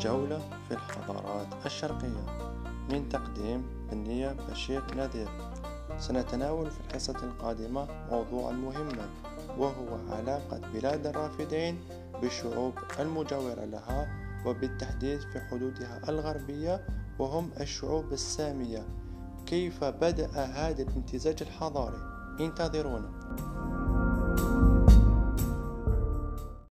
جولة في الحضارات الشرقية من تقديم بنية بشير نذير. سنتناول في الحصة القادمة موضوعا مهما وهو علاقة بلاد الرافدين بالشعوب المجاورة لها وبالتحديد في حدودها الغربية وهم الشعوب السامية. كيف بدأ هذا الامتزاج الحضاري؟ انتظرونا.